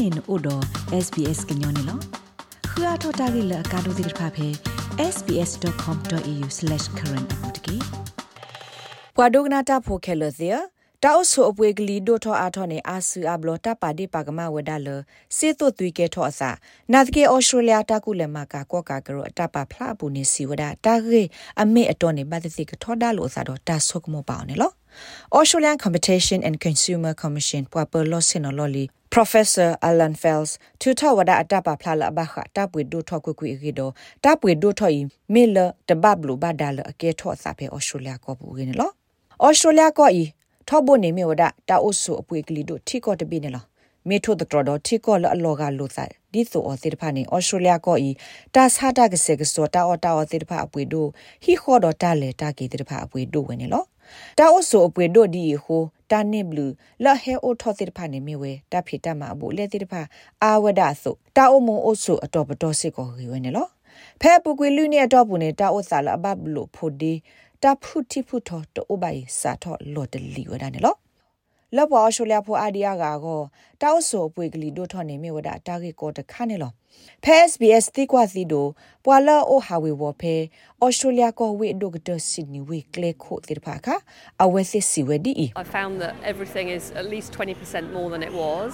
နေနို့တော့ SBS ကညောနေလောခရထတာဂိလကာဒိုဒိဖာဖေ sbs.com.au/current အပူတကေပွာဒိုဂနာတာဖိုခဲလသီ တာအဆုအပွေကလေးဒိုထောအားထောနေအာဆူအဘလတာပါဒီပါကမဝဒါလစေတုသွေကဲထောအစာနာတကေအော်စတြေးလျတာကုလမကကောကာကရောအတပါဖလာပူနေစီဝဒါတာဂေအမေအတော်နေဘတ်တိကထောဒါလို့အစာတော့တာဆုကမောပါအောင်နော် Australian Competition and Consumer Commission ပွာပလောစင်နော်လီ Professor Alan Fels ထူထဝဒအတပါဖလာလဘခတပ်ပွေဒိုထောကွကွေရီဒိုတပ်ပွေဒိုထောီမီလတဘဘလူဘဒါလအကေထောစာပေ Australia ကောပူရင်းနော် Australia ကောဤ ထောဘိုနေမြေဝဒတာအုဆုအပွေကလီဒိုထီကောတပိနေလားမေထိုဒတော်တော်ထီကောလအလောကလို့ဆိုင်ဒီဆိုအစစ်ဖာနေဩစတြေးလျကောဤတာဆာတာကစေကစောတာအော်တာအော်စစ်ဖာအပွေဒိုဟီခေါ်တော်တာလေတာကေစစ်ဖာအပွေဒိုဝင်နေလောတာအုဆုအပွေဒိုဒီဟိုတာနစ်ဘလူးလဟဲအိုထောစစ်ဖာနေမြေဝဲတာဖီတမအဘူလေစစ်ဖာအာဝဒဆုတာအုံမုံအုဆုအတော်ပတော်စစ်ကောခေဝင်နေလောဖဲပူကွေလူနေတော့ပူနေတာအုဆာလအဘဘလူဖိုဒီ တာဖုတိဖုထောတိုဘိုင်စာထောလော်တလီဝဒနေလောလော်ပေါ်ရှူလျာဖိုအာဒီယာကောတောက်ဆိုပွေကလီဒိုထောနေမြေဝဒတာဂေကောတခါနေလော ဖဲ SBS တိကွာစီဒိုပွာလာအိုဟာဝေဝဖဲဩစတြေးလျကောဝေဒိုကတဆစ်နီဝေကလေခိုတိဖာခအဝဲစစ်စီဝဒီ I found that everything is at least 20% more than it was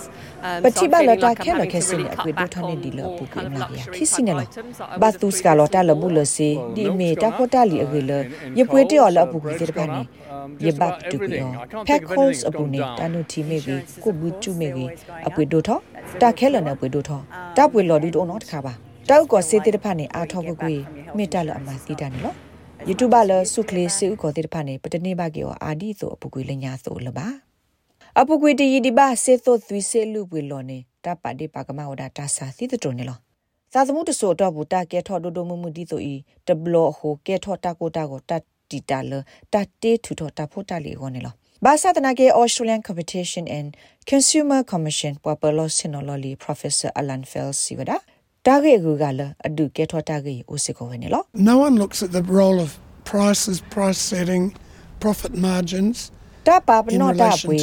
um ပတိဘလတာခဲလခဲစင်အပွေဒိုထောနေဒီလောပူကေနာယာခိစီနေလောဘတ်တုစကလောတာလဘူးလစီဒီမေတာဖိုတာလီအဂေလယပွေတေော်လအပူကေတိဖာနေယဘတ်တူပီယောဖက်ခိုးစ်အပူနေတာနုတီမေဘီကိုဘူးကျူမေဘီအပွေဒိုထော တာခဲလနဲ့ပွေဒိုထောတာပွေလော်ဒီဒိုနော်တခါပါတောက်ကောစေတေတဖာနေအာထောကွကွေမေတ္တလအမစီတာနေလော YouTube လဆုခလေးစေဥကောတေတဖာနေပတနေပါကေောအာဒီဆိုအပူကွေလညာဆိုလပါအပူကွေတီဒီပါစေသောသွီစေလူပွေလော်နေတာပါဒီပါကမဝဒတာစာသီတတုံနေလောသာသမှုတဆိုတော့ဘူးတာကဲထော်ဒိုဒိုမမှုဒီဆိုဤတဘလဟိုကဲထော်တာကိုတာကိုတတီတာလတတေထူထော်တာဖို့တာလီကိုနေလော ဘာသာတနာကေ Australian Competition and Consumer Commission ပပလောစနိုလော်လီ Professor Alan Fels စီဝဒါတာဂေကူကလအဒုကေထောတာဂေအိုစကိုဝနေလော No one looks at the role of prices price setting profit margins တာပါပနောတာပွေ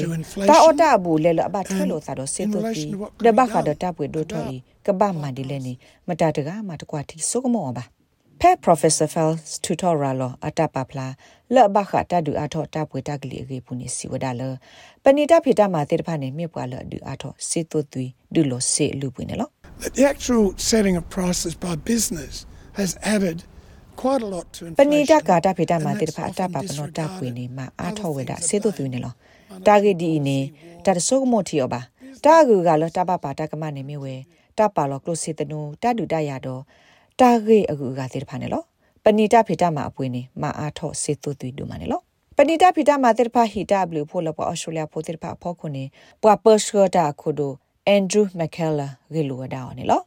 တာအော်တာဘူးလေလအဘထဲလို့သာတော့စေတုတီဒဘခါဒတာပွေဒိုထွီကဘာမန်ဒီလေနီမတာတကမတကွာတီဆုကမောပါ ဖက် professor fels tutorial အတပပလာလဘခတာဒူအထောတာပွေတကလီအကေပူနေစီဝဒါလပဏိတဖေတမှာတေတဖာနေမြပွာလဒူအထောစေတုတီဒူလိုစေလူပွေနေလော The actual setting of prices by business has added quite a lot to inflation. ပဏိတကာတာဖေတာမာတေတဖာအတပါပနောတာပွေနေမှာအာထောဝေဒစေတုသူနေလောတာဂေဒီနေတာတဆုကမောတီယောပါတာဂူကလောတာပပါတာကမနေမြဝဲတာပါလောကလိုစေတနူတာဒူတရတော့ တာဂေအကူကတေတဖာနေလောပဏိတဖေတာမာအပွေနေမှာအာထောစေတုသူဒူမနေလောပဏိတဖိတမာတေတဖာဟီတာဘလူဖိုလပေါ်အော်စတြေးလျဖိုတေတဖာဖောခုနေပွာပတ်စကတာခိုဒို Andrew McKellar ဂေလူဝဒါဝနေလော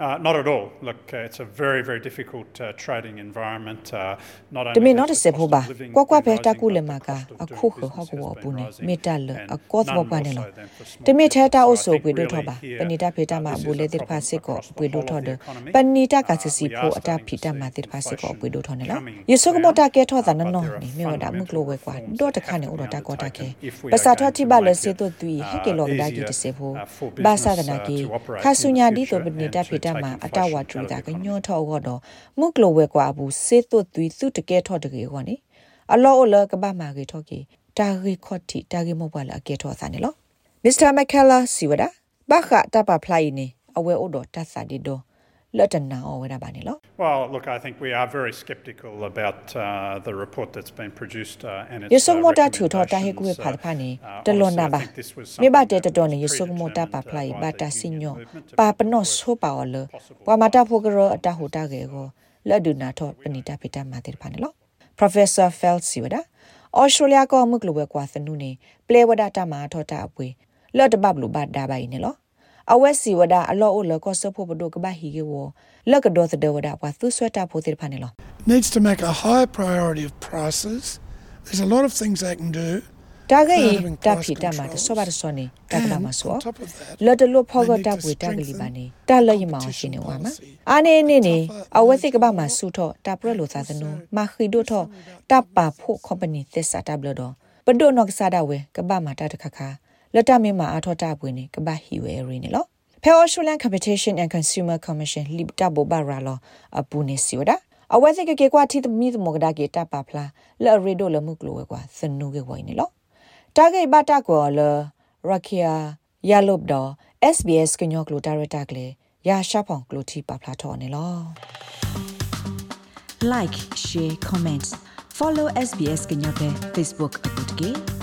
Uh, not at all. Look, uh, it's a very, very difficult uh, trading environment. Uh, not only တမင်တော့စေဖို့ပါကွာကွာပဲတကူလမကအခုခဟောကောပူနေမေတလအကောသဘပနေလောတမင်ထဲတာအုပ်ဆိုပွေတို့ထောပါပဏိတဖေတမှာဘူလေတိဖာစစ်ကောပွေတို့ထောတယ်ပဏိတကစစီဖို့အတာဖိတမှာတိဖာစစ်ကောပွေတို့ထောနေလောယေဆုကမတာကဲထောတာနော်နော်နေမြေဝဒမှုကလိုဝဲကွာတော့တခါနေဥတော်တာကောတာခဲပစာထတိပါလေစေတို့သူဟဲကေလောကဒါကြီးတစေဖို့ဘာသာဒနာကီခါဆုညာဒီဆိုပဏိတဖေတမှာအတဝါထူတာကညောထောတော့မုကလိုဝဲကွာဘူးစေတုသွီသူတကဲထောတကေကောနိအလောအလကဘာမာကေထောကေတာရီခော့တီတာကေမောဘလာကေထောစာနေလောမစ္စတာမက်ကလာစီဝဒဘာခတာပဖလိုက်နေအဝဲအိုတော်တတ်စာဒီတော့ လတ်တနာအော်ဝရပါနေလော Well, look, I think we are very skeptical about uh, the report that's been produced uh, and its ယဆုမတာထူထောတာဟေကူဖာဖာနေတလွန်နာပါမေဘတဲ့တတော်နေယဆုမတာပါဖလိုက်ဘာတာစညောပါပနောဆိုပါော်လပွာမတာဖိုကရအတဟူတာကေကိုလက်ဒူနာထောပဏိတာဖိတမတဲ့ဖာနေလော Professor Felsi ဝဒ Australia ကမှုကလဝဲကွာစနုနေပလေဝဒတာမာထောတာအပွေလော့တဘဘလူဘဒါဘိုင်နေလော အဝက်စီဝဒအလောအိုလကောဆဖို့ဘဒိုကဘဟီကေဝလက်ကဒေါ်သဒဝဒပွာသူဆွတ်တာဖို့တိဖာနေလော needs to make a high priority of prices. There's a lot of things they can do. တာဂေတာဖီတာမာတဆောပါတဆောနေတကလာမဆောလော်တလို့ဖောကတာပွေတာကလေးပါနေတာလရမအောင်ရှင်နေဝါမအာနေနေနေအဝဲစိကဘာမဆူထောတာပရလိုသာသနုမခီဒိုထောတပါဖို့ company သစ္စာတာဘလတော့ပဒိုနော့ကစားတာဝဲကဘာမတာတခခါ လတမင်းမှာအာထောတာပွေနေကဘာဟီဝဲရီနေလော Pay Australian Competition and Consumer Commission လိတာဘောဘာရာလောအပူနေစီဝဒအဝဲစိကကေကွာတီသမီသမဂဒါကေတပါဖလာလဲရီဒိုလမှုကလောကွာစနုကေဝိုင်းနေလောတာဂေဘတာကောလရခ िया ရလုတ်တော့ SBS ကညောကလိုဒါရတာကလေရာရှာဖောင်ကလိုတီပါဖလာထော်နေလော like share comment follow SBS ကညောပဲ Facebook အပုတ်ကေ